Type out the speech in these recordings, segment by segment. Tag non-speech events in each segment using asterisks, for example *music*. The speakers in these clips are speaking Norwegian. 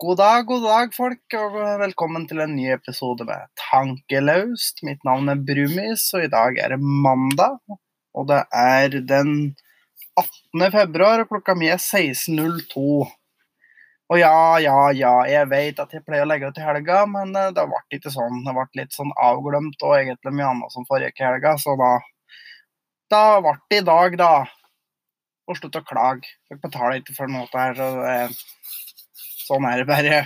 God dag, god dag, folk, og velkommen til en ny episode med Tankelaust. Mitt navn er Brumis, og i dag er det mandag. Og det er den 18. februar, og klokka mi er 16.02. Og ja, ja, ja, jeg vet at jeg pleier å legge ut i helga, men eh, det ble ikke sånn. Det ble litt sånn avglemt og egentlig mye annet som forrige helga, så da Da ble det i dag, da. Og slutt å klage. Dere betaler ikke for noe her, så det er Sånn er det bare.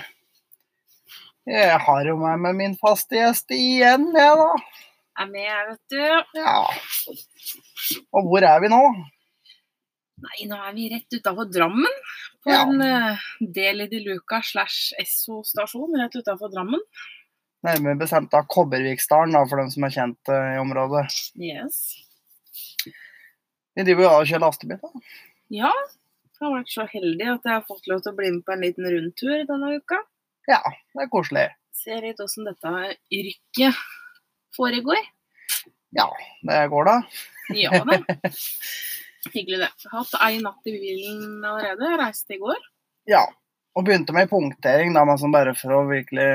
Jeg har jo med meg min faste gjest igjen, jeg, da. er med, vet du. Ja. Og hvor er vi nå? Nei, nå er vi rett utafor Drammen. På Ja. en uh, Deli de Luca slash Esso-stasjon rett utafor Drammen. Nærmere bestemt av Kobberviksdalen, da, for dem som er kjent uh, i området. Yes. Vi driver jo og kjører lastebil. da. Ja, jeg har vært så heldig at jeg har fått lov til å bli med på en liten rundtur denne uka. Ja, det er koselig. Se litt åssen dette yrket foregår. Ja, det går da. Ja da. Hyggelig, det. Hatt ei natt i bilen allerede. Jeg reiste i går. Ja. Og begynte med punktering, da, men sånn bare for å virkelig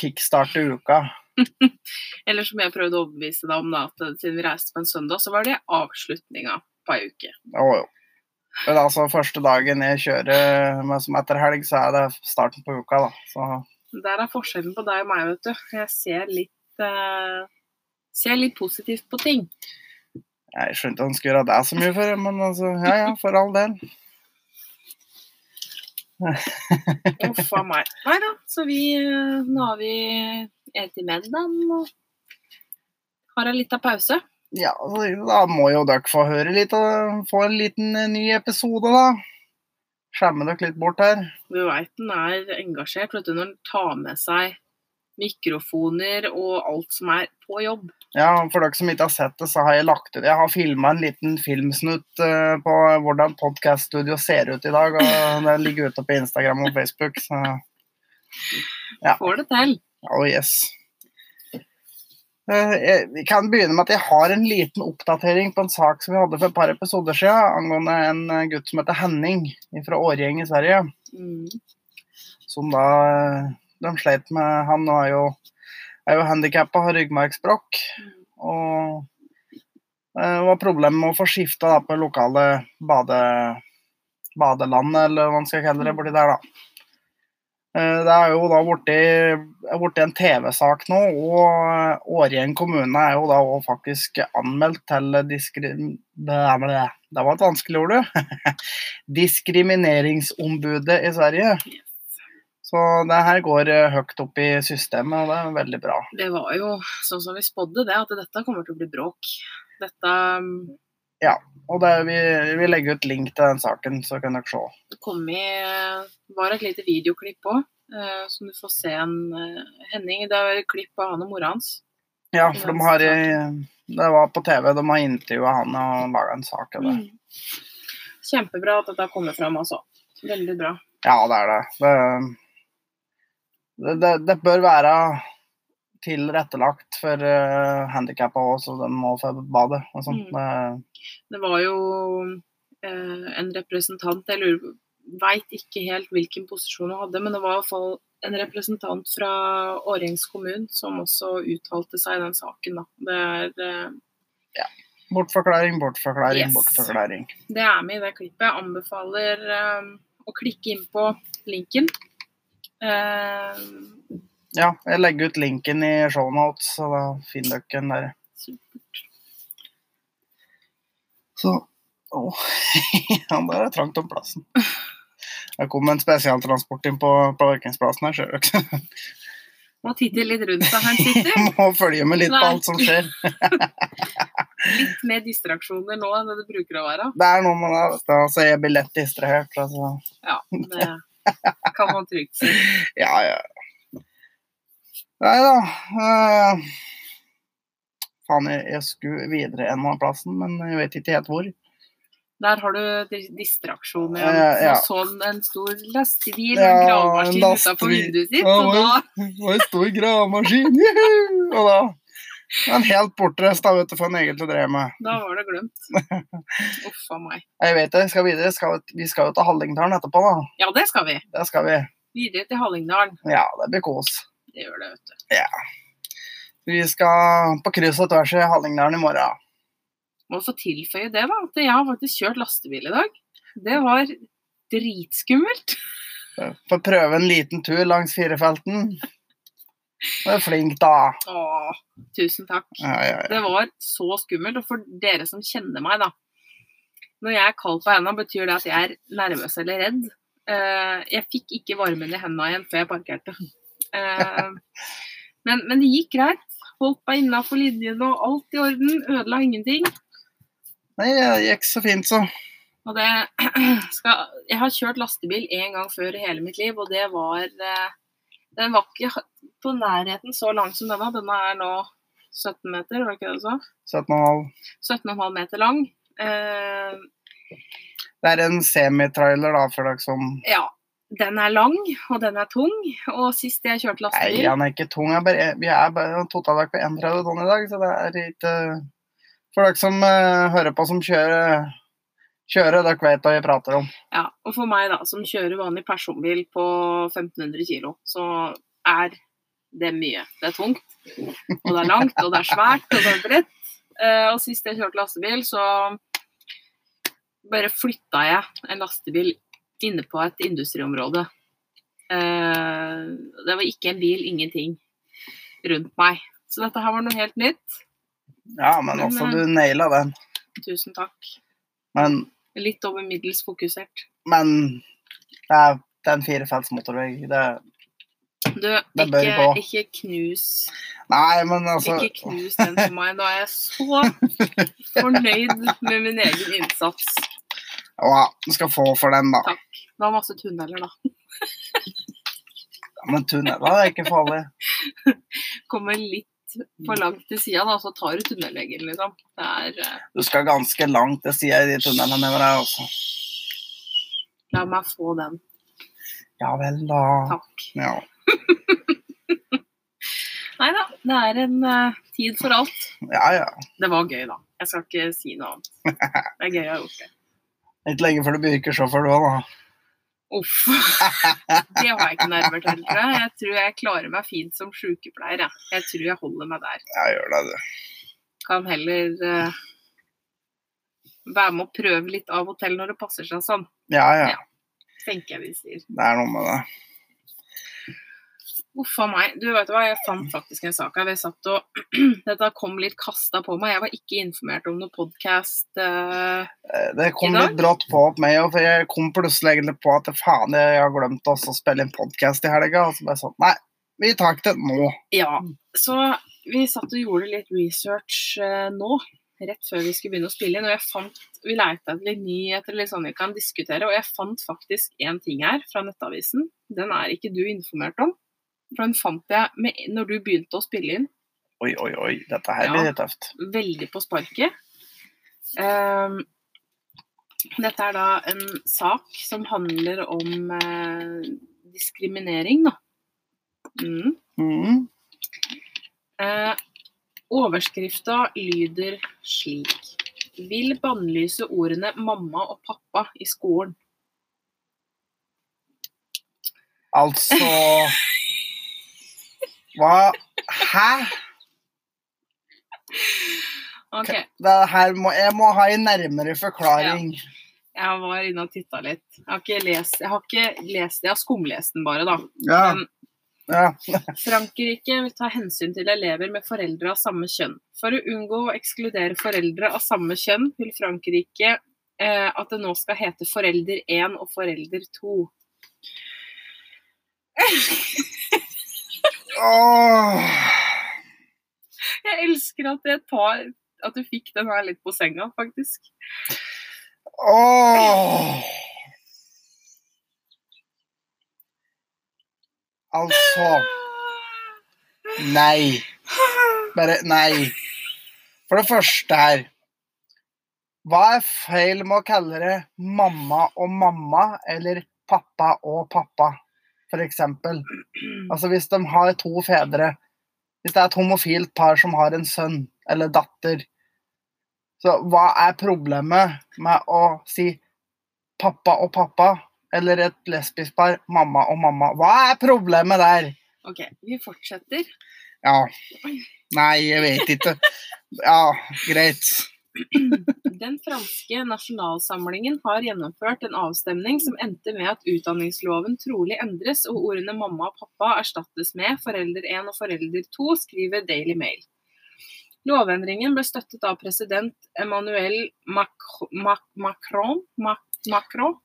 kickstarte uka. *laughs* Eller som jeg prøvde å overbevise deg om, da, at siden vi reiste på en søndag, så var det avslutninga på ei uke. Jo, jo. Men altså, første dagen jeg kjører med som etter helg, så er det starten på uka, da. Så Der er forskjellen på deg og meg, vet du. Jeg ser litt, uh, ser litt positivt på ting. jeg skjønte han skulle gjøre det så mye for, men altså, ja ja, for all del. *laughs* Uff a meg. Nei da, så vi eh, Nå har vi spist middag og har en liten pause. Ja, da må jo dere få høre litt og få en liten eh, ny episode, da. Skjemme dere litt bort her. Du veit den er engasjert vet du, når den tar med seg mikrofoner og alt som er på jobb. Ja, For dere som ikke har sett det, så har jeg lagt ut Jeg har filma en liten filmsnutt eh, på hvordan podcaststudio ser ut i dag. Og *laughs* Den ligger ute på Instagram og Facebook. Så Ja. Får det til. oh yes. Eh, jeg- Vi kan begynne med at jeg har en liten oppdatering på en sak som vi hadde for et par episoder siden, angående en eh, gutt som heter Henning fra Årgjeng i Sverige. Mm. Som da eh, De sleit med Han er jo, er jo handikappa, har ryggmargsbrokk. Og eh, det var problemer med å få skifta på lokale bade, badeland, eller hva man skal kalle det, borti der, da. Eh, Det er jo da blitt en TV-sak nå, og Årjeng kommune er jo da òg faktisk anmeldt til diskrim... Det det. Det var et vanskelig ord, du. *laughs* Diskrimineringsombudet i Sverige. Så det her går eh, høyt opp i systemet, og det er veldig bra. Det var jo sånn som vi spådde det, at dette kommer til å bli bråk. Dette mm, Og det, vi, vi legger ut link til den saken, så kan dere se. Det kom i var et lite videoklipp òg, som du får se en eh, Henning. Det er et klipp av han og mora hans. Ja, for de har Det var på TV, de har intervjua han og laga en sak av det. Kjempebra at dette har kommet fram, altså. Veldig bra. Ja, det er det. Det, det, det bør være tilrettelagt for uh, handikappa òg, så de må få bade og sånt. Det- Det var jo eh, en representant Jeg lurer veit ikke helt hvilken posisjon hun hadde, men det var i hvert fall en representant fra Årjengs kommune som også uttalte seg i den saken. Da. Det, er, eh, Bortforklaring, bortforklaring, Yes. bortforklaring. det er med i det klippet. Jeg anbefaler eh, å klikke inn på linken. Eh, Ja, jeg legger ut linken i shownotes, så da finner dere den der. supert. Så Åh, *laughs* ja, der er det trangt om plassen. Det kom en spesialtransport inn på parkeringsplassen her, ser dere. Må titte litt rundt deg her han sitter. *laughs* Må følge med litt på alt som skjer. *laughs* Litt mer distraksjoner nå enn det bruker å være. Det er noe med det. du. Altså, jeg blir lett distrahert. Altså. Ja, det kan man trygt si. Ja, ja. Nei da. Uh, faen, jeg, jeg skulle videre en av plassen, men jeg vet ikke helt hvor. Der har du di- distraksjoner. Ja, ja. Og sånn en stor lastebil med en en gravemaskin utenfor vinduet sitt. Ja, Og da *laughs* Det var en stor gravemaskin! *laughs* Og da men helt bortreist da, vet du, for han egentlig drev med. Da var det glemt. *laughs* Uff a meg. Jeg vet det, skal videre. Skal, vi skal jo til Hallingdalen etterpå, da. Ja, det skal vi. Det skal vi. Videre til Hallingdalen. Ja, det blir kos. Det gjør det, vet du. Vi skal på kryss og tvers i Hallingdalen i morgen. Må få tilføye det, da. At jeg har faktisk kjørt lastebil i dag. Det var dritskummelt. Få prøve en liten tur langs firefelten. Du er flink, da. Åh, tusen takk. Ja, ja, ja. Det var så skummelt. Og for dere som kjenner meg, da. Når jeg er kald på hendene, betyr det at jeg er nervøs eller redd. Eh, jeg fikk ikke varmen i hendene igjen før jeg parkerte. Eh, men, men det gikk greit. Holdt meg innafor linjene og alt i orden. Ødela ingenting. Nei, det gikk så fint, så. Og det *clears throat* skal, jeg har kjørt lastebil én gang før i hele mitt liv, og det var eh, Den var ikke på nærheten så lang som denne. Denne er nå 17 meter, var det ikke det du sa? 17,5. 17,5 meter lang. Eh, Det er en semitrailer, da, for dere som ja, den er lang, og den er tung. Og sist jeg kjørte Nei, lastebil han er ikke tung. jeg bare, vi er bare totalt på 31 tonn i dag, så det er ikke For dere som uh, hører på som kjører, kjører dere vet hva vi prater om. ja, Og for meg, da, som kjører vanlig personbil på 1500 kilo, så er det mye. Det er tungt, og det er langt, og det er svært, og det er bredt. Eh, og sist jeg kjørte lastebil, så bare flytta jeg en lastebil inne på et industriområde. Eh, det var ikke en bil, ingenting rundt meg. Så dette her var noe helt nytt. Ja, men Men, også, eh, du naila den. Tusen takk. Men, Litt over middels fokusert. men det er, det er en firefelts motorvei. Det Du, Det bør ikke, gå. ikke knus Nei, men altså Ikke knus den for meg. Nå er jeg så fornøyd med min egen innsats. Ja, du skal få for den, da. Takk. Det var masse tunneler, da. Ja, men tunneler er ikke farlig. *laughs* Kommer litt for langt til sida, da, så tar du tunnelveggen, liksom. Det er uh... Du skal ganske langt til sida i de tunnelene med deg, altså. La meg få den. Ja vel, da. Takk. Ja. *laughs* Nei da, det er en uh, tid for alt. ja, ja. Det var gøy, da. Jeg skal ikke si noe annet. *laughs* Det er gøy å ha gjort det. Ikke lenge før du blir yrkessjåfør, du òg, da. Uff. Det har jeg ikke nerver til, tror jeg. Jeg tror jeg klarer meg fint som sykepleier. Jeg. jeg tror jeg holder meg der. Ja, gjør det, du. Kan heller uh, være med å prøve litt av og til når det passer seg sånn, Ja, ja. Ja. tenker jeg vi sier. Det er noe med det. Uff a meg. Du vet hva, jeg fant faktisk en sak her. Vi satt og *clears throat* Dette kom litt kasta på meg. Jeg var ikke informert om noen podkast. Uh, Eh, Det kom litt brått på opp meg, og for jeg kom plutselig egentlig på at faen, jeg har glemt å spille inn podkast i helga. Og så bare sånn Nei, vi tar ikke det nå. ja. Så vi satt og gjorde litt research uh, nå, rett før vi skulle begynne å spille inn. Og jeg fant Vi leita etter litt nyheter litt sånn vi kan diskutere, og jeg fant faktisk én ting her fra Nettavisen. Den er ikke du informert om. For den fant jeg med, når du begynte å spille inn. Oi, oi, oi. Dette her Ja. blir tøft. veldig på sparket. Um, dette er da en sak som handler om eh, diskriminering, da. Mm. Mm. Eh, overskrifta lyder slik. Vil bannlyse ordene mamma og pappa i skolen. Altså *laughs* Hva Hæ? Ok, Det her må, jeg må ha en nærmere forklaring. jeg var inne og titta litt. Jeg har ikke lest, jeg har ikke lest jeg har skumlest den bare, da. Ja. Men ja. *laughs* Frankrike vil ta hensyn til elever med foreldre av samme kjønn. For å unngå å ekskludere foreldre av samme kjønn, vil Frankrike eh, at det nå skal hete forelder 1 og forelder 2. *laughs* Jeg elsker at jeg tar at du fikk den her litt på senga, faktisk. Åh. Altså Nei. Bare nei. For det første her Hva er feil med å kalle det mamma og mamma eller pappa og pappa, eksempel? Altså hvis de har to fedre Hvis det er et homofilt par som har en sønn eller datter Så hva er problemet med å si pappa og pappa eller et lesbisk par, mamma og mamma. Hva er problemet der? OK, vi fortsetter. Ja. Nei, jeg vet ikke. Ja, greit. *clears throat* Den franske nasjonalsamlingen har gjennomført en avstemning som endte med at utdanningsloven trolig endres, og ordene mamma og pappa erstattes med forelder 1 og forelder 2, skriver Daily Mail. Lovendringen ble støttet av president Emmanuel Macron, Macron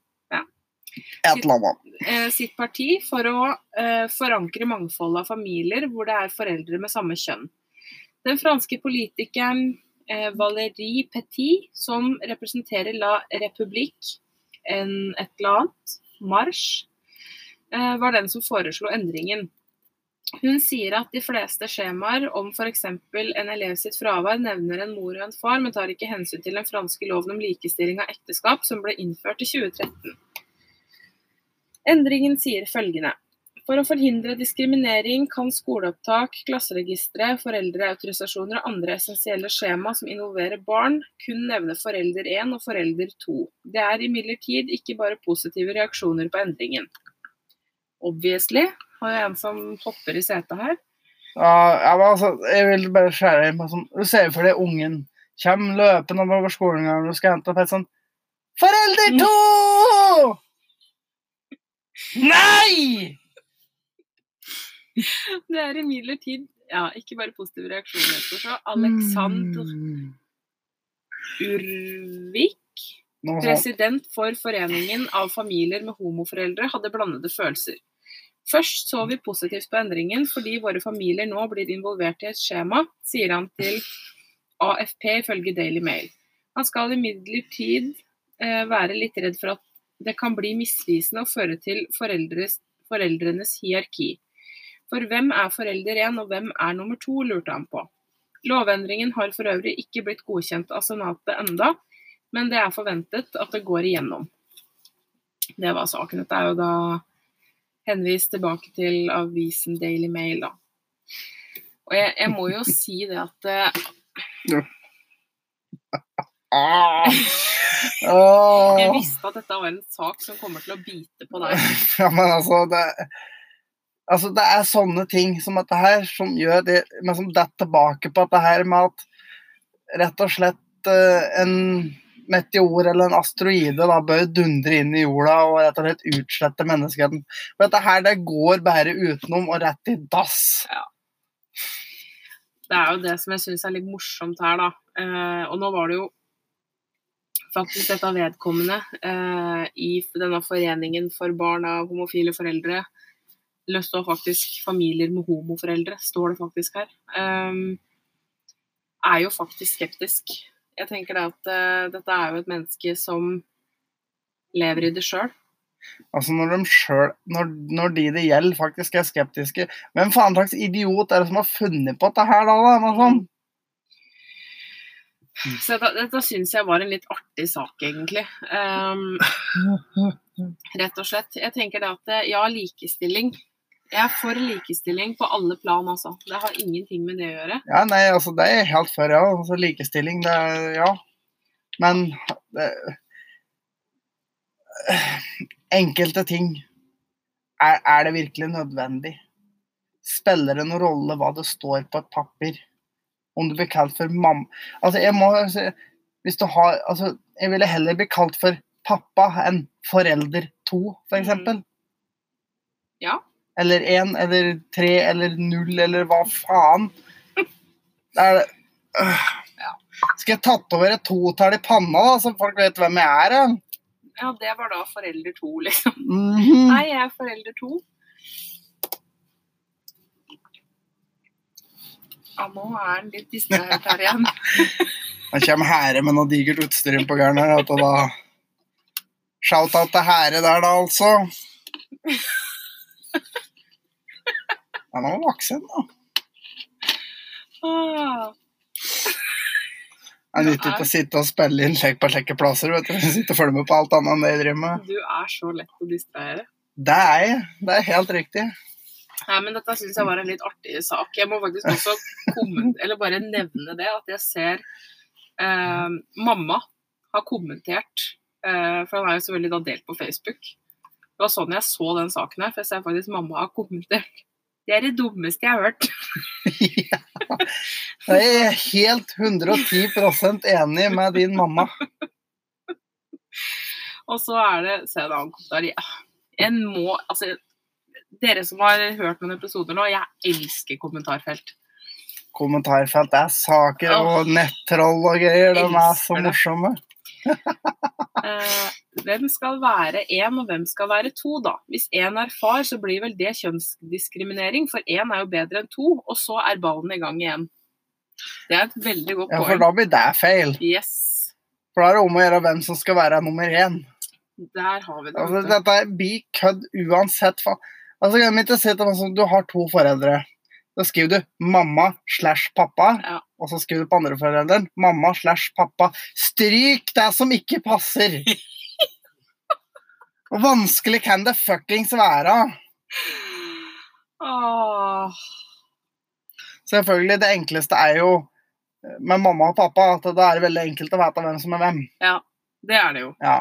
Et eller annet. eh, sitt parti for å eh, forankre mangfoldet av familier hvor det er foreldre med samme kjønn. Den franske politikeren eh, Valérie Petit, som representerer La République, et eller annet, marsj, eh, var den som foreslo endringen. Hun sier at de fleste skjemaer om f.eks. en elev sitt fravær nevner en mor og en far, men tar ikke hensyn til den franske loven om likestilling av ekteskap som ble innført i 2013. Endringen sier følgende. For å forhindre diskriminering kan skoleopptak, klasseregistre, foreldreautorisasjoner og andre essensielle skjema som involverer barn, kun nevne forelder 1 og forelder 2. Det er imidlertid ikke bare positive reaksjoner på endringen. Obviously har jeg en som hopper i setet her. Ja, jeg, altså, jeg vil bare skjære inn på sånn Du ser for deg ungen kommer løpende over skolegangen og skal hente opp et sånn Forelder 2! Nei! *laughs* Det er imidlertid ja, ikke bare positive reaksjoner. Så Alexander Mm. Urvik President for Foreningen av familier med homoforeldre hadde blandede følelser. Først så vi positivt på endringen fordi våre familier nå blir involvert i et skjema, sier han til AFP ifølge Daily Mail. Han skal imidlertid eh, være litt redd for at det kan bli misvisende og føre til foreldres, foreldrenes hierarki. For hvem er forelder én, og hvem er nummer to, lurte han på. Lovendringen har for øvrig ikke blitt godkjent av Senatet enda, men det er forventet at det går igjennom. Det var saken. Dette er jo da henvist tilbake til avisen Daily Mail, da. Og jeg, jeg må jo si det at uh, *laughs* Ah. jeg visste at dette var en sak som kommer til å bite på deg. Ja, men altså det, altså det er sånne ting som dette her som gjør det Men som detter tilbake på dette her med at rett og slett eh, en meteor eller en asteroide da bør dundre inn i jorda og rett og slett utslette menneskeheten. For dette her det går bare utenom og rett i dass. Det er jo det som jeg syns er litt morsomt her, da. Eh, og nå var det jo faktisk dette vedkommende eh, i denne foreningen for barn av homofile foreldre. Det står faktisk 'familier med homoforeldre', står det faktisk her. Um, er jo faktisk skeptisk. Jeg tenker det at uh, dette er jo et menneske som lever i det sjøl. Altså når de selv, når, når de det gjelder, faktisk er skeptiske Hvem faen slags idiot er det som har funnet på dette her, da? da? Sånt? Så dette, dette syns jeg var en litt artig sak, egentlig. Um, *laughs* rett og slett. Jeg tenker det at eh, ja, likestilling. Jeg er for likestilling på alle plan, altså. Det har ingenting med det å gjøre. Ja, nei, altså det er helt for, ja. Altså, likestilling, det Ja. Men det, Enkelte ting. Er, er det virkelig nødvendig? Spiller det noen rolle hva det står på et papir? Om du blir kalt for mamma Altså, jeg må altså, Hvis du har Altså, jeg ville heller bli kalt for pappa enn forelder to, for eksempel. Ja. Eller én, eller tre, eller null, eller hva faen. Det er det øh. Skal jeg tatovere et totall i panna, da, så folk vet hvem jeg er? Ja? Ja, det var da forelder to, liksom. Mhm. Nei, jeg er forelder to. Ja, nå er han litt distrahert her igjen. *laughs* *laughs* Da kommer Hære med noe digert utstyr på da Shout-out til Hære der, da, altså. Ja, er må vokse den, da. Det er nyttig ikke å sitte og spille inn lek på slike plasser. vet du. Sitte og følge med på alt annet enn det jeg driver med. du er så lett å distrahere. Det er jeg. Det er helt riktig. Nei, men dette syns jeg var en litt artig sak. Jeg må faktisk også komment- *laughs* eller bare nevne det, at jeg ser eh, Mamma har kommentert, eh, for han er jo selvfølgelig da delt på Facebook. Det var sånn jeg så den saken her, for jeg ser faktisk mamma har kommentert. Det er det dummeste jeg har hørt. *laughs* *laughs* ja. Jeg er helt 110% enig med din mamma. Og så er det Se en annen kommentar. En må Altså, dere som har hørt noen episoder nå, jeg elsker kommentarfelt. Kommentarfelt er saker og nettroll og greier. De er så morsomme. Eh, hvem skal være én, og hvem skal være to, da? Hvis én er far, så blir vel det kjønnsdiskriminering, for én er jo bedre enn to, og så er ballen i gang igjen. Det er et veldig godt Ja, for da blir det feil. Yes, For da er det om å gjøre hvem som skal være nummer én. der har vi det. Altså, dette blir kødd uansett. Altså, kan vi ikke si til meg sånn, du har to foreldre. Da skriver du mamma slash pappa, Ja. og så skriver du på andre forelderen mamma slash pappa. Stryk det som ikke passer! *laughs* Hvor vanskelig kan det fuckings være? Åh, Selvfølgelig, det enkleste er jo eh, med mamma og pappa, at det er veldig enkelt å vite hvem som er hvem. Ja, det er det jo. Ja.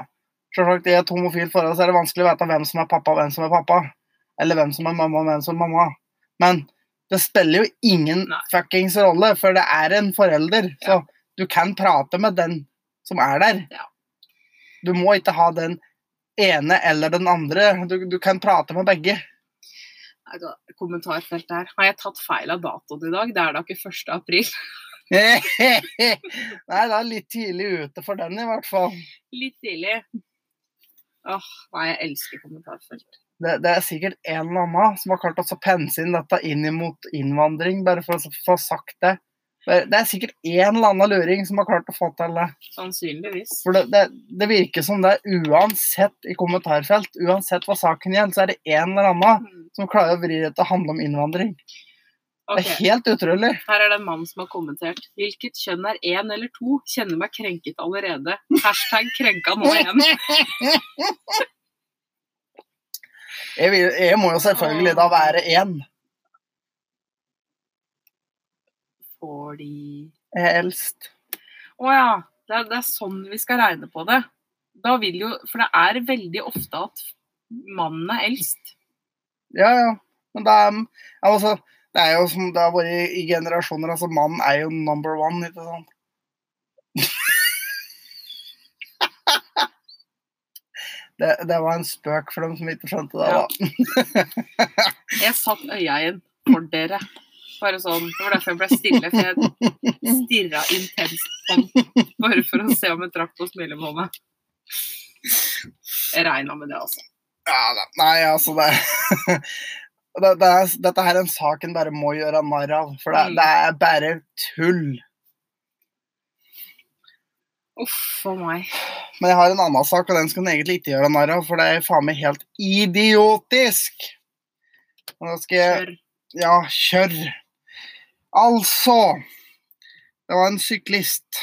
Selvsagt, I et homofilt forhold så er det vanskelig å vite hvem som er pappa og hvem som er pappa. Eller hvem som er mamma og hvem som er mamma. Men det spiller jo ingen Nei. fuckings rolle, for det er en forelder. Så du kan prate med den som er der. Ja. Du må ikke ha den ene eller den andre. Du, du kan prate med begge. Kommentarfeltet kommentarfelt her. Har jeg tatt feil av datoen i dag? Det er da ikke 1. april. *laughs* Nei, det er litt tidlig ute for den, i hvert fall. Litt tidlig. Åh, nei, jeg elsker kommentarfelt. Det, det er sikkert en eller annen som har klart å pense inn dette inn mot innvandring, bare for å få sagt det. Det er sikkert en eller annen luring som har klart å få til det. Sannsynligvis. For det, det, det virker som det er uansett i kommentarfelt, uansett hva saken gjelder, så er det en eller annen Mm, som klarer å vri det til å handle om innvandring. Det er helt utrolig. Her er det en mann som har kommentert. Hvilket kjønn er én eller to? Kjenner meg krenket allerede. Hashtag krenka nå igjen. *laughs* Jeg, vil, jeg må jo selvfølgelig da være én. Fordi Helst. Å ja. Det er, det er sånn vi skal regne på det. Da vil jo For det er veldig ofte at mannen er eldst. Ja, ja. Men det er, altså, det er jo som det har vært i, i generasjoner. altså Mannen er jo number one, ikke sant? Det, det var en spøk for dem som ikke skjønte det. da. Jeg satt øya inn for dere. Bare sånn, Det var derfor jeg ble stille, for jeg stirra intenst på den. Bare for å se om jeg trakk på smilebåndet. Jeg regna med det, altså. Ja. Nei, altså det, *laughs* det, det er, Dette her er en sak en bare må gjøre narr av. For det, Mm. det er bare tull. Uff a meg. Men jeg har en annen sak, og den skal en egentlig ikke gjøre narr av, for det er faen meg helt idiotisk. Da skal jeg Kjør. Ja, kjør. Altså Det var en syklist.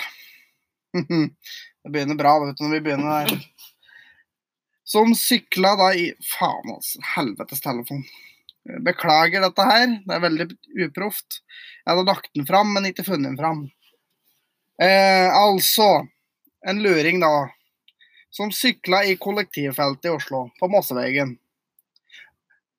Det begynner bra vet du, når vi begynner der. Som sykla da i Faen, altså. Helvetes telefon. Beklager dette her. Det er veldig uproft. Jeg hadde lagt den fram, men ikke funnet den fram. Eh, altså En luring, da. Som sykla i kollektivfeltet i Oslo, på Mosseveien.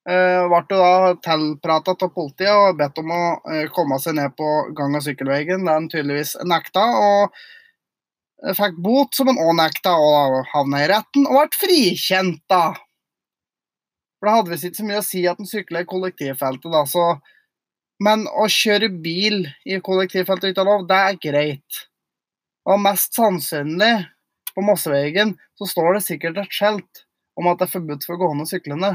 Eh, ble da tilprata av politiet og bedt om å eh, komme seg ned på gang- og sykkelveien. Der han tydeligvis nekta, og fikk bot som han òg nekta, og havna i retten og ble frikjent, da. For det hadde visst ikke så mye å si at han sykla i kollektivfeltet, da, så Men å kjøre bil i kollektivfeltet uten lov, det er greit. Og mest sannsynlig, på Mosseveien, så står det sikkert et skjelt om at det er forbudt for gående og syklende.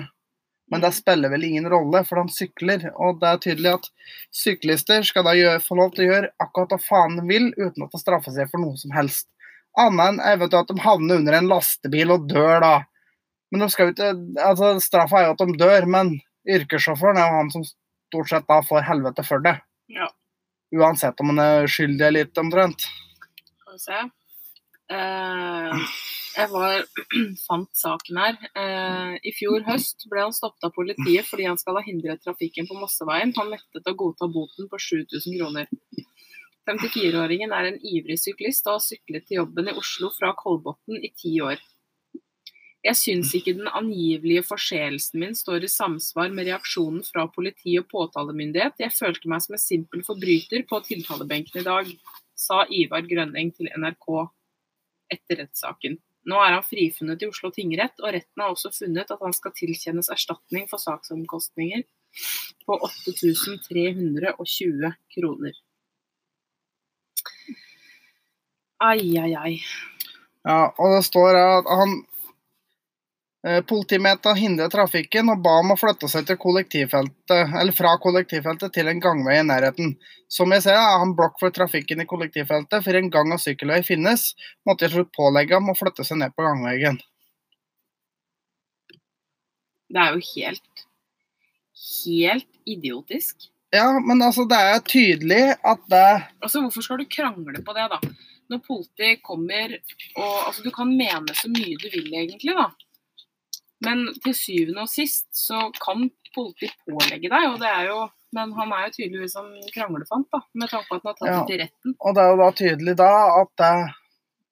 Men det spiller vel ingen rolle, for de sykler. Og det er tydelig at syklister skal da gjøre, få lov til å gjøre akkurat hva faen de vil, uten at det straffer seg for noe som helst. Annet enn eventuelt at de havner under en lastebil og dør, da. Men de skal ikke, altså straffa er jo at de dør, men yrkessjåføren er jo han som stort sett da får helvete for det. Ja. Uansett om han er skyldig eller ikke, omtrent. Skal vi se. Eh, jeg var, *clears throat* fant saken her. Eh, I fjor høst ble han stoppet av politiet fordi han skal ha hindret trafikken på Mosseveien. Han nektet å godta boten på 7000 kroner. 54-åringen er en ivrig syklist og har syklet til jobben i Oslo fra Kolbotn i ti år. Jeg syns ikke den angivelige forseelsen min står i samsvar med reaksjonen fra politi og påtalemyndighet. Jeg følte meg som en simpel forbryter på tiltalebenken i dag, sa Ivar Grønning til NRK etter rettssaken. Nå er han frifunnet i Oslo tingrett, og retten har også funnet at han skal tilkjennes erstatning for saksomkostninger på 8320 kroner. Ai, ai, ai. Ja, og det står at han eh, Politimeta hindret trafikken og ba om å flytte seg til kollektivfeltet, eller fra kollektivfeltet til en gangvei i nærheten. Som jeg ser, er han blokk for trafikken i kollektivfeltet, for en gang- og sykkelvei finnes, måtte jeg slutt pålegge ham å flytte seg ned på gangveien. Det er jo helt, helt idiotisk. Ja, men altså, det er tydelig at det Altså, Hvorfor skal du krangle på det, da? Når politi kommer og Altså, Du kan mene så mye du vil, egentlig, da. Men til syvende og sist så kan politiet pålegge deg, og det er jo Men han er jo tydeligvis en kranglefant, da, med tanke på at han har tatt Ja. det til retten. Og det er jo da tydelig da at det,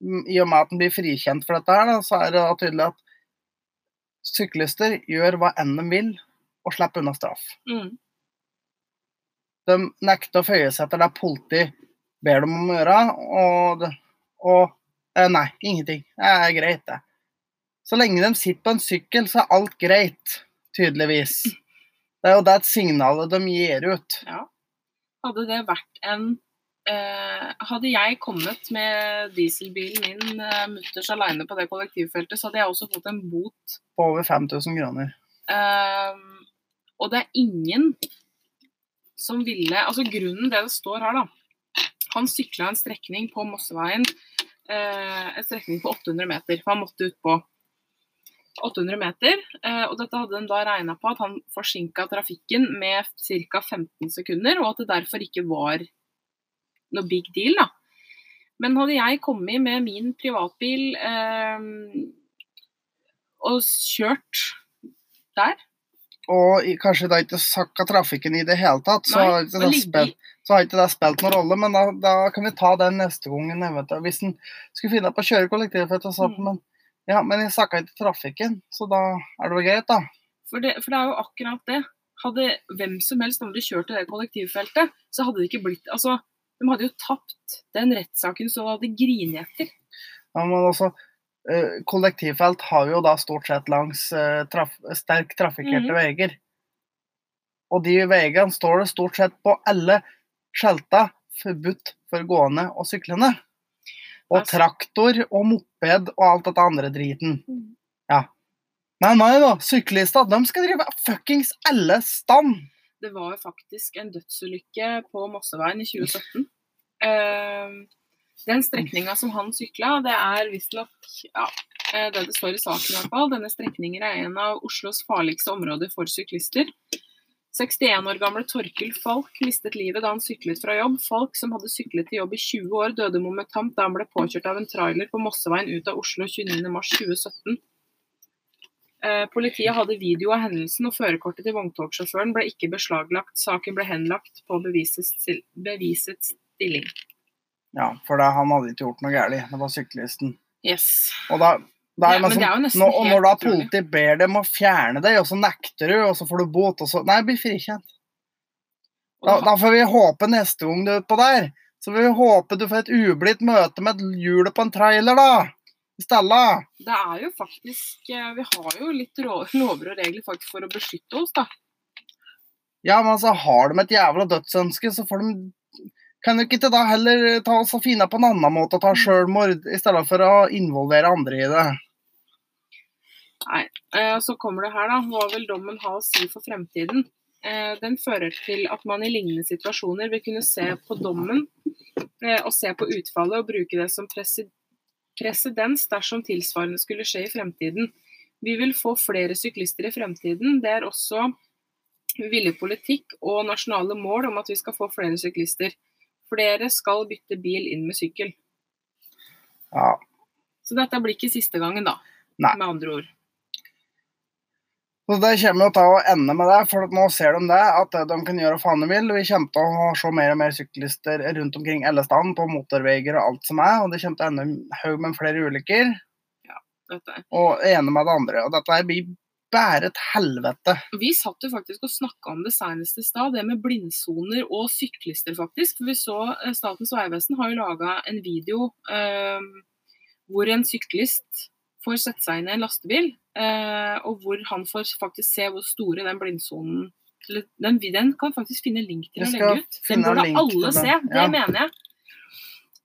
mm, i og med at han blir frikjent for dette her, da, så er det da tydelig at syklister gjør hva enn de vil og slipper unna straff. Mm. De nekter å føye seg etter det politiet ber dem om å gjøre, og, og eh, Nei, ingenting. Det er greit, det. Så lenge de sitter på en sykkel, så er alt greit, tydeligvis. Det er jo det signalet de gir ut. Ja. Hadde det vært en eh, Hadde jeg kommet med dieselbilen min eh, mutters aleine på det kollektivfeltet, så hadde jeg også fått en bot. På over 5000 kroner. Eh, og det er ingen som ville Altså grunnen det det står her, da. Han sykla en strekning på Mosseveien, eh, en strekning på 800 meter. For han måtte ut på 800 meter. Eh, og dette hadde de da regna på at han forsinka trafikken med ca. 15 sekunder, og at det derfor ikke var noe big deal, da. Men hadde jeg kommet med min privatbil eh, og kjørt der Og kanskje da ikke sakka trafikken i det hele tatt, så Nei, ikke det spilt, så har ikke det spilt noen rolle. Men da, da kan vi ta den neste gangen. eventuelt. Hvis en skulle finne på å kjøre kollektivfelt og sa Mm. men, ja, men jeg snakka ikke trafikken, så da er det vel greit, da. For det, for det er jo akkurat det. Hadde hvem som helst aldri kjørt til det kollektivfeltet, så hadde det ikke blitt Altså, de hadde jo tapt den rettssaken så de hadde grinet etter. Ja, men også, eh, kollektivfelt har vi jo da stort sett langs eh, traf sterk trafikkerte Mhm. veier. Og de veiene står det stort sett på alle skjelta forbudt for gående og syklende. Og Altså- traktor og moped og alt dette andre driten. Mhm. Ja. Men nei da, syklister de skal drive fuckings alle stand. Det var jo faktisk en dødsulykke på Mosseveien i 2017. Eh, den strekninga som han sykla, det er visstnok ja, eh, det det står i saken i hvert fall. Denne strekningen er en av Oslos farligste områder for syklister. 61 år gamle Torkil Falk mistet livet da han syklet fra jobb. Falk, som hadde syklet til jobb i 20 år, døde momentant da han ble påkjørt av en trailer på Mosseveien ut av Oslo 29.3.2017. Eh, Politiet hadde video av hendelsen, og førerkortet til vogntogsjåføren ble ikke beslaglagt. Saken ble henlagt på bevisets, stil- bevisets stilling. Ja, for da, han hadde ikke gjort noe galt. Det var syklisten. Yes. Og da, det er Ja, men liksom, det er jo nesten nå, og når da politiet ber dem å fjerne deg, og så nekter du, og så får du bot, og så Nei, bli frikjent. Da, da får vi håpe neste gang du er utpå der, så får vi håpe du får et ublidt møte med et hjul på en trailer, da. I stedet. Det er jo faktisk eh, Vi har jo litt lover og regler faktisk for å beskytte oss, da. Ja, men så har de et jævla dødsønske, så får de Kan du ikke da heller ta oss og finne på en annen måte å ta sjølmord, i stedet for å involvere andre i det? Eh, Så kommer det her, da. Hva vil dommen ha å si for fremtiden? Eh, Den fører til at man i lignende situasjoner vil kunne se på dommen eh, og se på utfallet og bruke det som presedens dersom tilsvarende skulle skje i fremtiden. Vi vil få flere syklister i fremtiden. Det er også villet politikk og nasjonale mål om at vi skal få flere syklister. Flere skal bytte bil inn med sykkel. Ja. Så dette blir ikke siste gangen, da. Nei. Med andre ord. Så Det kommer jo til å ende med det, for nå ser de det, at de kan gjøre hva faen de vil. Vi kommer til å se mer og mer syklister rundt omkring alle steder, på motorveier og alt som er. Og det kommer til å ende en haug med flere ulykker. Dette. og ene med det andre. Og dette blir bare et helvete. Vi satt jo faktisk og snakka om det senest i stad, det med blindsoner og syklister, faktisk. For vi så eh, Statens vegvesen har jo laga en video eh, hvor en syklist får sette seg inn i en lastebil, eh, og hvor han får faktisk se hvor store den blindsonen den, den kan faktisk finne link til å legge ut. Den burde alle se, det Ja. mener jeg.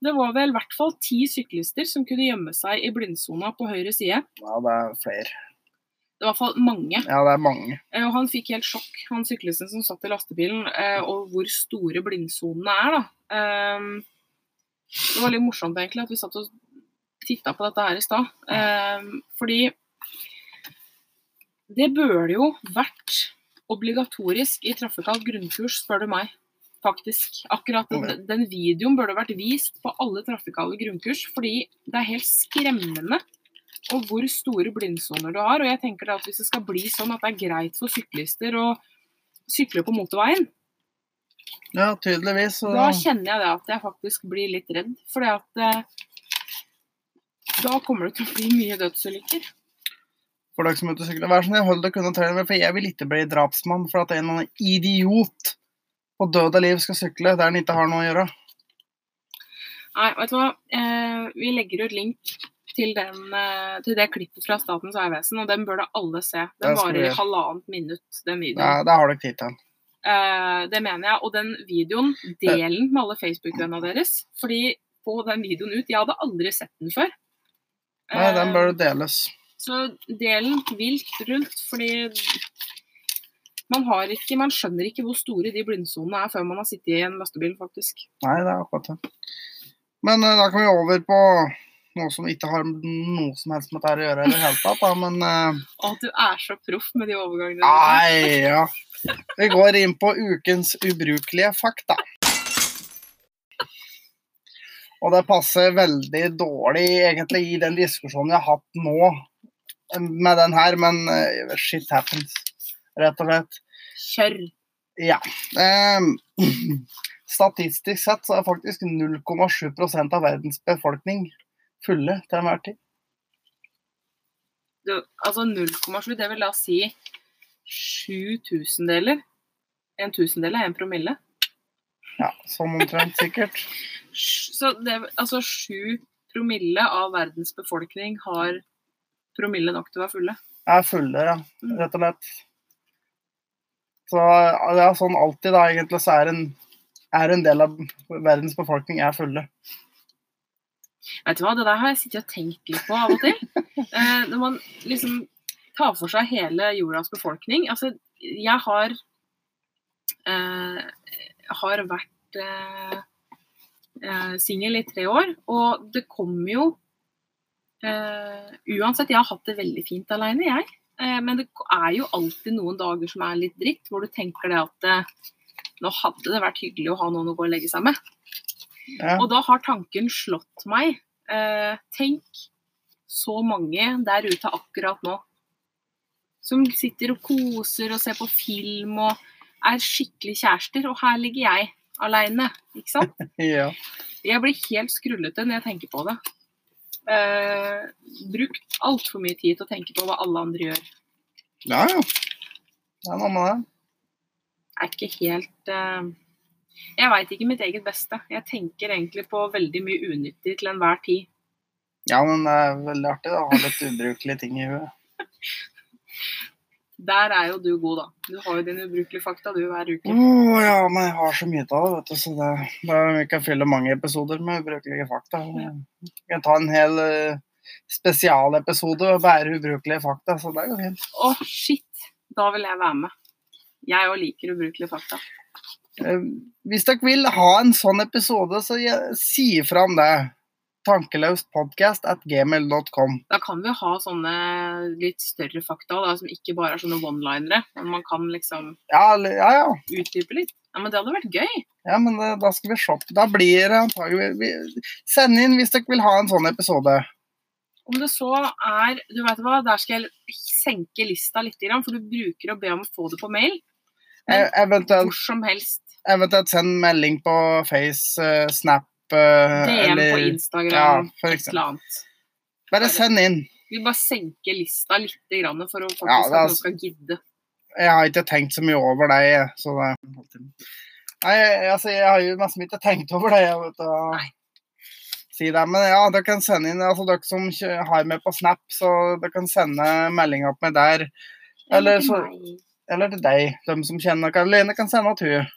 Det var vel i hvert fall ti syklister som kunne gjemme seg i blindsona på høyre side. Ja, det er flere. Det var i hvert fall mange. Ja, det er mange. Eh, Og han fikk helt sjokk, han syklisten som satt i lastebilen, eh, og hvor store blindsonene er. da. Det var litt morsomt egentlig at vi satt og titta på dette her i stad. Ehm, Fordi det burde jo vært obligatorisk i trafikalt grunnkurs, spør du meg. Faktisk. Akkurat den, den videoen burde vært vist på alle trafikale grunnkurs, fordi det er helt skremmende og hvor store blindsoner du har. Og jeg tenker at hvis det skal bli sånn at det er greit for syklister å sykle på motorveien, Ja, tydeligvis. Så, da kjenner jeg det at jeg faktisk blir litt redd. Fordi at eh, da kommer det til å bli mye dødsulykker. for dere som er ute og sykler, vær så snill, hold dere unna traileren, for jeg vil ikke bli drapsmann for at en eller annen idiot på død og liv skal sykle der han ikke har noe å gjøre. Nei, vet du hva. Eh, vi legger ut link til, den, eh, til det klippet fra Statens vegvesen, og den bør da alle se. Den varer i halvannet minutt, den videoen. Nei, det har dere tid til. Eh, det mener jeg. Og den videoen, del den med alle Facebook-vennene deres. Fordi på den videoen ut Jeg hadde aldri sett den før. Nei, den Eh, bør deles. Så del den vilt rundt, fordi man har ikke, man skjønner ikke hvor store de blindsonene er før man har sittet i en lastebil, faktisk. Nei, det er akkurat det. Men eh, da kan vi over på noe som ikke har noe som helst med dette å gjøre i det hele tatt, da, men eh, Å, du er så proff med de overgangene. Nei, ja. Vi går inn på ukens ubrukelige fakta. Og det passer veldig dårlig egentlig i den diskusjonen vi har hatt nå med den her, men uh, shit happens, rett og slett. Kjør. Ja. Ehm, *clears throat* statistisk sett så er faktisk 0,7% av verdens befolkning fulle til enhver tid. Du, altså 0,7, det vil da si sju tusendeler. En tusendel er en promille. Ja, sånn omtrent sikkert. Så det, altså sju promille av verdens befolkning har promille nok til å være fulle. er fulle, ja. Mm. Rett og slett. Så det er sånn alltid, da, egentlig, så er en, er en del av verdens befolkning er fulle. Vet du hva, det der har jeg sittet og tenkt litt på av og til. *laughs* Eh, når man liksom tar for seg hele jordas befolkning. Altså, jeg har eh, har vært eh, eh, singel i tre år, og det kommer jo eh, Uansett, jeg har hatt det veldig fint alene, jeg. Eh, men det er jo alltid noen dager som er litt dritt, hvor du tenker det at eh, nå hadde det vært hyggelig å ha noen å gå og legge seg med. Ja. Og da har tanken slått meg. Eh, tenk så mange der ute akkurat nå. Som sitter og koser og ser på film og er skikkelig kjærester. Og her ligger jeg aleine, ikke sant? *laughs* ja. Jeg blir helt skrullete når jeg tenker på det. Eh, brukt altfor mye tid til å tenke på hva alle andre gjør. ja, ja. Det er noe med det. er ikke helt eh, Jeg veit ikke mitt eget beste. Jeg tenker egentlig på veldig mye unyttig til enhver tid. Ja, men det er veldig artig da, å ha litt ubrukelige ting i huet. *laughs* Der er jo du god, da. Du har jo dine ubrukelige fakta du hver uke. uke. ja, men jeg har så mye av det, vet du, så det, det vi kan fylle mange episoder med ubrukelige fakta. Vi kan ta en hel uh, spesialepisode og bære ubrukelige fakta, så det går fint. Å, shit! Da vil jeg være med. Jeg òg liker ubrukelige fakta. Eh, hvis dere vil ha en sånn episode, så si fra om det. Tankeløstpodcast at gmail.com. Da kan vi ha sånne litt større fakta da, som ikke bare er sånne one-linere. Men man kan liksom Ja, ja, ja. utdype litt. Ja, Men det hadde vært gøy. Ja, men det, da skal vi se. Da blir det antagelig Send inn hvis dere vil ha en sånn episode. Om det så er Du vet hva, der skal jeg senke lista litt, for du bruker å be om å få det på mail. Men, eventuelt, Hvor som helst. eventuelt send melding på Face, eh, Snap eh, DM på Instagram, ja, et eller annet. Bare send inn. Vi bare senker lista litt grann for å faktisk Ja, at er- noen skal gidde. Jeg har ikke tenkt så mye over det, så det Nei, altså, jeg har jo nesten ikke tenkt over det. Vet, Nei. si det. Men ja, dere kan sende inn, altså dere som har meg på Snap, så dere kan sende meldinger på meg der. Eller, så, eller til deg. De som kjenner Karoline, kan sende til hun.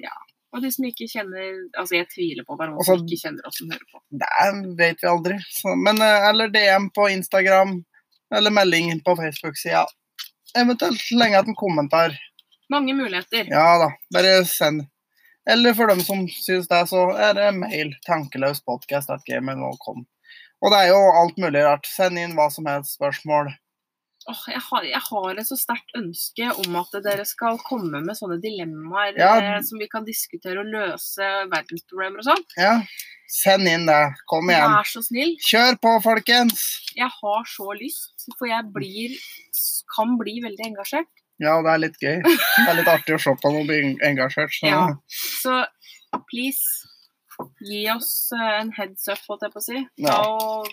Og de som ikke kjenner Altså, jeg tviler på det er noen Og som ikke kjenner oss som hører på. Det vet vi aldri. Så, men, eh, eller DM på Instagram, eller melding på Facebook-sida. Eventuelt lenge etter en kommentar. Mange muligheter. Ja da, bare send. Eller for dem som syns det, så er det mail. Tankeløspodkast.gmail.com. Og det er jo alt mulig rart. Send inn hva som helst spørsmål. Åh, jeg, har, jeg har et så sterkt ønske om at dere skal komme med sånne dilemmaer Ja. eh, som vi kan diskutere og løse verdensproblemer og sånn. Ja, send inn det. Kom igjen. Vær så snill. Kjør på, folkens! Jeg har så lyst, for jeg blir kan bli veldig engasjert. Ja, det er litt gøy. Det er litt artig å se på noen bli engasjert. Så. Ja. Så please, gi oss eh, en heads up, holdt jeg på å si. Ja. Og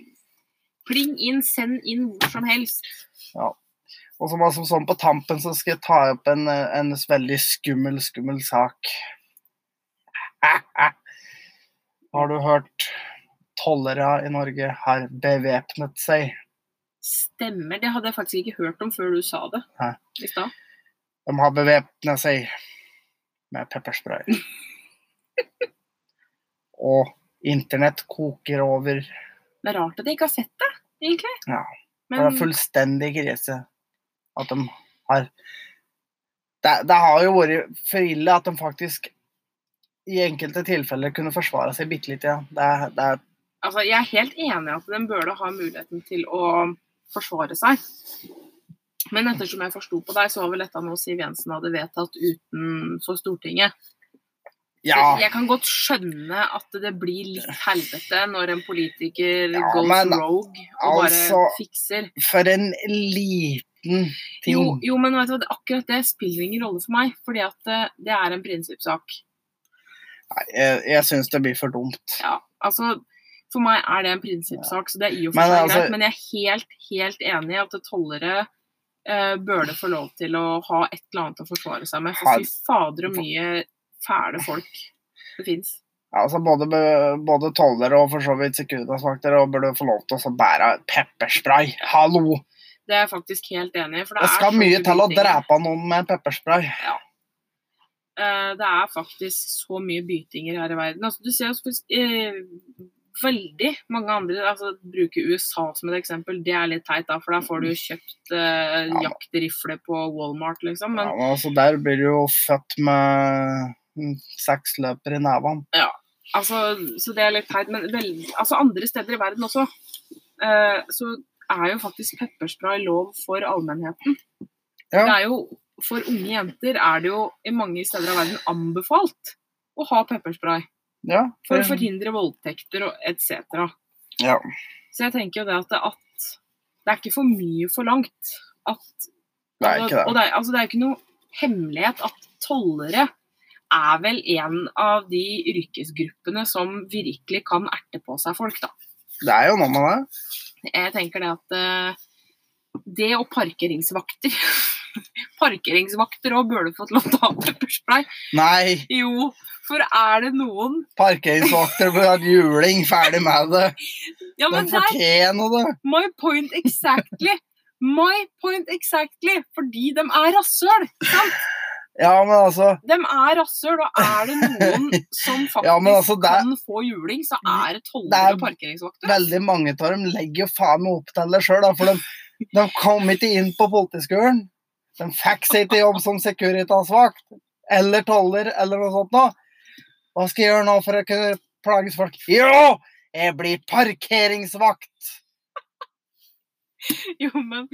pling inn, send inn hvor som helst. Ja. Og så altså, som sånn på tampen så skal jeg ta opp en, en veldig skummel, skummel sak. *laughs* Har du hørt tollere i Norge har bevæpnet seg? Stemmer. Det hadde jeg faktisk ikke hørt om før du sa det Hæ? i stad. De har bevæpna seg med pepperspray. *laughs* Og internett koker over. Det er rart at de ikke har sett det, egentlig. Ja, Det Men er fullstendig krise at de har det, det har jo vært for ille at de faktisk i enkelte tilfeller kunne forsvare seg bitte litt. Ja. Det, det er altså, jeg er helt enig i at de burde ha muligheten til å forsvare seg. Men ettersom jeg forsto på deg, så var vel dette noe Siv Jensen hadde vedtatt utenfor Stortinget. Ja, Jeg kan godt skjønne at det blir litt helvete når en politiker Ja, goes men rogue og altså, bare fikser. for en liten ting. Jo, jo, men vet du, hva, akkurat det spiller ingen rolle for meg, fordi at det, det er en prinsippsak. Nei, jeg jeg syns det blir for dumt. Ja, altså, for meg er det en prinsippsak, så det er i og for seg altså- greit. Men jeg er helt, helt enig i at tollere eh, burde få lov til å ha et eller annet å forsvare seg med. For fy fader og mye fæle folk det fins. Altså både, både toller og for så vidt Securitas-vakter burde få lov til å bære pepperspray. Hallo! Det er jeg faktisk helt enig i. Det, Det skal mye til å drepe noen med pepperspray. Ja. det er faktisk så mye bytinger her i verden. Altså, du ser jo eh, veldig mange andre altså, Bruke USA som et eksempel, det er litt teit, da, for da får du jo kjøpt eh, jaktrifle på Walmart, liksom. Men Ja, men altså Der blir du jo født med seks løper i nevene. Altså, så det er litt teit. Men vel, altså andre steder i verden også, eh, så er jo faktisk pepperspray lov for allmennheten. Ja. Det er jo, For unge jenter er det jo i mange steder av verden anbefalt å ha pepperspray. Ja, For å forhindre voldtekter og etc. ja. Så jeg tenker jo det at det, at det er ikke for mye forlangt at Det er ikke det. Og det er, altså, det er ikke noe hemmelighet at tollere er vel en av de yrkesgruppene som virkelig kan erte på seg folk, da. Det er jo noe med det. Jeg tenker det at eh, det og parkeringsvakter *laughs* Parkeringsvakter òg burde fått lov til å ha pepperspray. Nei, Jo, for er det noen parkeringsvakter burde ha juling, ferdig med det. *laughs* Ja, men er fortjener det. my point exactly. My point exactly. Fordi de er rasshøl. sant? Ja, men altså De er rasshøl, og er det noen *laughs* som faktisk Ja, altså, det kan få juling, så er det tollere er og parkeringsvakter. Veldig mange av dem legger jo faen meg opp til det sjøl, for de, de kom ikke inn på politiskolen. De fikk seg ikke jobb som Securitas-vakt eller toller eller noe sånt noe. Hva skal jeg gjøre nå for å kunne plages folk? Jo, jeg blir parkeringsvakt! *laughs* Jo, men,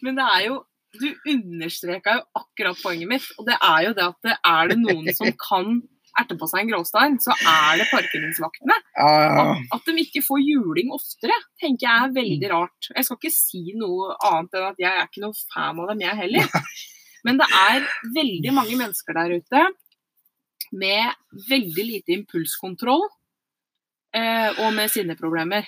men det er jo Du understreka jo akkurat poenget mitt, og det er jo det at det er det noen som *laughs* kan erte på seg en gråstein, så er det parkeringsvaktene. At, at de ikke får juling oftere, tenker jeg er veldig rart. Jeg skal ikke si noe annet enn at jeg er ikke noen fan av dem, jeg heller. *laughs* Men det er veldig mange mennesker der ute med veldig lite impulskontroll eh, og med sinneproblemer.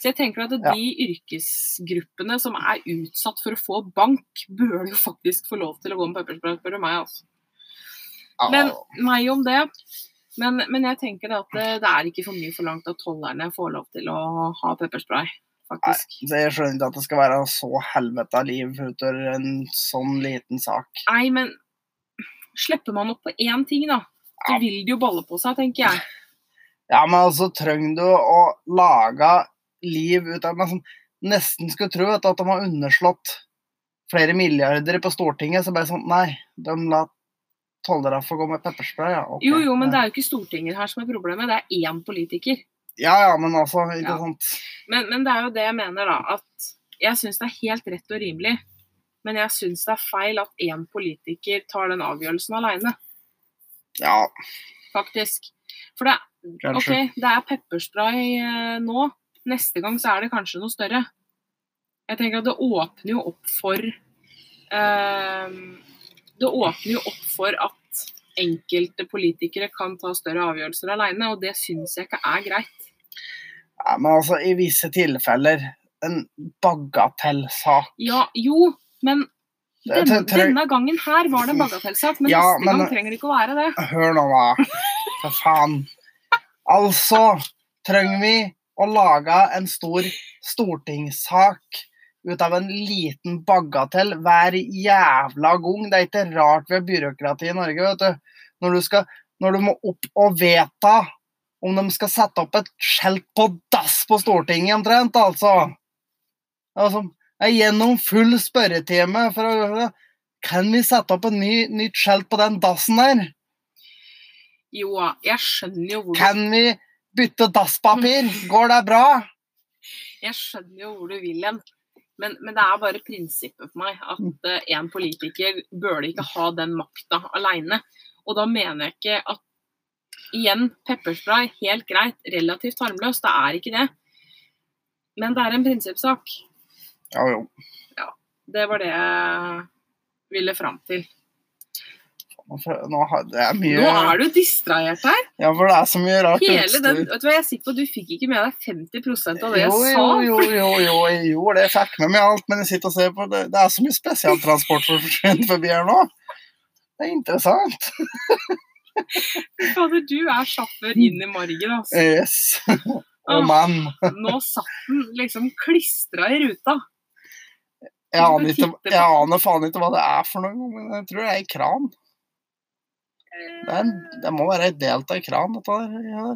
Så jeg tenker at Ja. de yrkesgruppene som er utsatt for å få bank, bør jo faktisk få lov til å gå med pepperspray, spør du meg. altså. Men meg om det. Men, men jeg tenker at det, det er ikke for mye forlangt at tollerne får lov til å ha pepperspray, faktisk. Så jeg skjønner ikke at det skal være så helvete liv utover en sånn liten sak. Nei, men slipper man opp på én ting, da, så Ja. vil det jo balle på seg, tenker jeg. Ja, men altså, trenger du å lage liv ut av men sånn, Nesten skulle tro at de har underslått flere milliarder på Stortinget, så bare sånn Nei, de la tollere få gå med pepperspray, ja. Okay. Jo, jo, men det er jo ikke Stortinget her som er problemet, det er én politiker. Ja, ja, men altså, ikke Ja. sant. Men, men det er jo det jeg mener, da. At jeg syns det er helt rett og rimelig. Men jeg syns det er feil at én politiker tar den avgjørelsen aleine, Ja, faktisk. For det, okay, ok, det er pepperspray eh, nå. Neste gang så er det kanskje noe større. Jeg tenker at det åpner jo opp for eh, Det åpner jo opp for at enkelte politikere kan ta større avgjørelser aleine, og det syns jeg ikke er greit. Ja, men altså, i visse tilfeller en bagatellsak. Ja, jo, men denne, denne gangen her var det en bagatellsak, men Ja, neste men- gang trenger det ikke å være det. Hør nå, da. *laughs* For faen. Altså trenger vi å lage en stor stortingssak ut av en liten bagatell hver jævla gang. Det er ikke rart vi har byråkrati i Norge, vet du. Når du, skal, når du må opp og vedta om de skal sette opp et skjelt på dass på Stortinget, omtrent, altså. altså gjennom full spørretime for å Kan vi sette opp et ny, nytt skjelt på den dassen der? Jo, jeg skjønner jo hvor Kan vi bytte dasspapir? Går det bra? jeg skjønner jo hvor du vil hen. Men, men det er bare prinsippet for meg at en politiker bør ikke ha den makta aleine. Og da mener jeg ikke at Igjen, pepperspray, helt greit, relativt harmløst. Det er ikke det. Men det er en prinsippsak. Jo, Ja, Det var det jeg ville fram til. Nå har det er mye Nå er du distrahert her. Ja, for det er så mye rart Hele utstyr. den, vet du hva, Jeg er sikker på at du fikk ikke med deg 50% av det jeg sa. jo, jo, jo, jo, jo, det. Fikk med meg alt, men jeg sitter og ser på det. Det er så mye spesialtransport som forsvinner forbi her nå. Det er interessant. Fader, du er sjåfør inn i margen, altså. Yes. Og mann. nå satt den liksom klistra i ruta. Jeg aner, ikke, jeg aner faen ikke hva det er for noe, men jeg tror det er ei kran. Det, er det må være ei delt av ei kran, dette. Ja.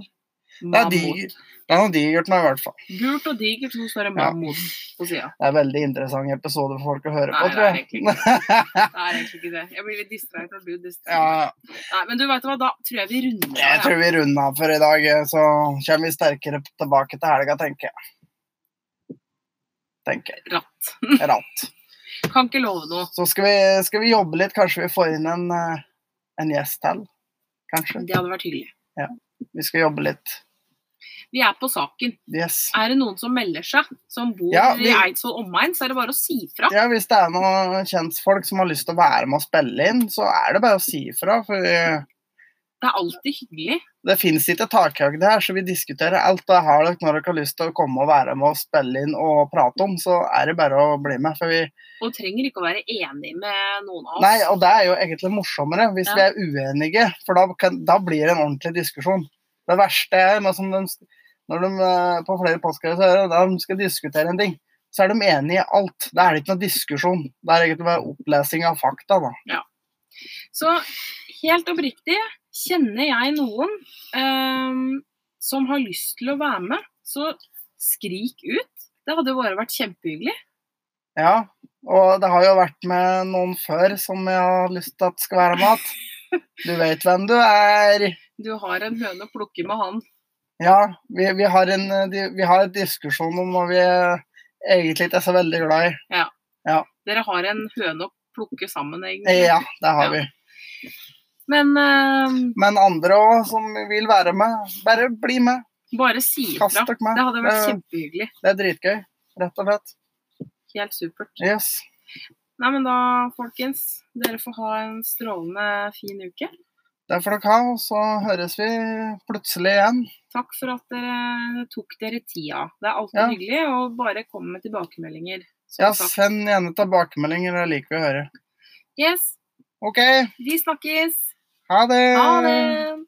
Det er, digert. det er noe digert nå, i hvert fall. Gult og digert, så står det Ja. mammut på sida. Det er en veldig interessant episode for folk å høre Nei, på, tror er jeg. egentlig *laughs* Det er egentlig ikke det. Jeg blir litt distrahert av du ja, Nei, men du vet hva, da tror jeg vi runder jeg av. tror vi runder av for i dag, så kommer vi sterkere tilbake til helga, tenker jeg. Tenker jeg. Ratt. *laughs* Ratt. Kan ikke love noe. Så skal vi, skal vi jobbe litt, kanskje vi får inn en, eh, en gjest til. Kanskje. Det hadde vært hyggelig. Vi skal jobbe litt. Vi er på saken. Yes. Er det noen som melder seg, som bor Ja, vi- i Eidsvoll omegn, så er det bare å si fra. Ja, hvis det er noen kjentfolk som har lyst til å være med og spille inn, så er det bare å si ifra. For Det er alltid hyggelig. det fins ikke takhøyde her, så vi diskuterer alt. Det har dere når dere har lyst til å komme og være med og spille inn og prate om, så er det bare å bli med. For vi, Og trenger ikke å være enig med noen av oss. nei, og det er jo egentlig morsommere hvis Ja. vi er uenige, for da, kan, da blir det en ordentlig diskusjon. Det verste er med som de, når de eh, på flere postkasser de skal diskutere en ting, så er de enige i alt. Da er det ikke noe diskusjon. Det er egentlig bare opplesing av fakta, da. Så helt oppriktig, kjenner jeg noen eh, som har lyst til å være med, så skrik ut. Det hadde jo bare vært kjempehyggelig. Ja, og det har jo vært med noen før som jeg har lyst til at skal være med igjen. Du vet hvem du er. Du har en høne å plukke med han. Ja, vi, vi, har en, vi har en diskusjon om noe vi egentlig ikke er så veldig glad i. Dere har en høne å plukke sammen, egentlig. Ja, det har Ja. vi. Men uh, Men andre òg som vil være med, bare bli med. bare si ifra. Det hadde vært Det- kjempehyggelig. Det er dritgøy, rett og slett. Helt supert. Yes. Nei, men da, folkens. Dere får ha en strålende fin uke. Det får dere ha, og så høres vi plutselig igjen. Takk for at dere tok dere tida. Det er alltid Ja. hyggelig, å bare komme med tilbakemeldinger. Ja, send gjerne tilbakemeldinger, det liker vi å høre. Yes, OK, vi snakkes. Ha det! Ha det!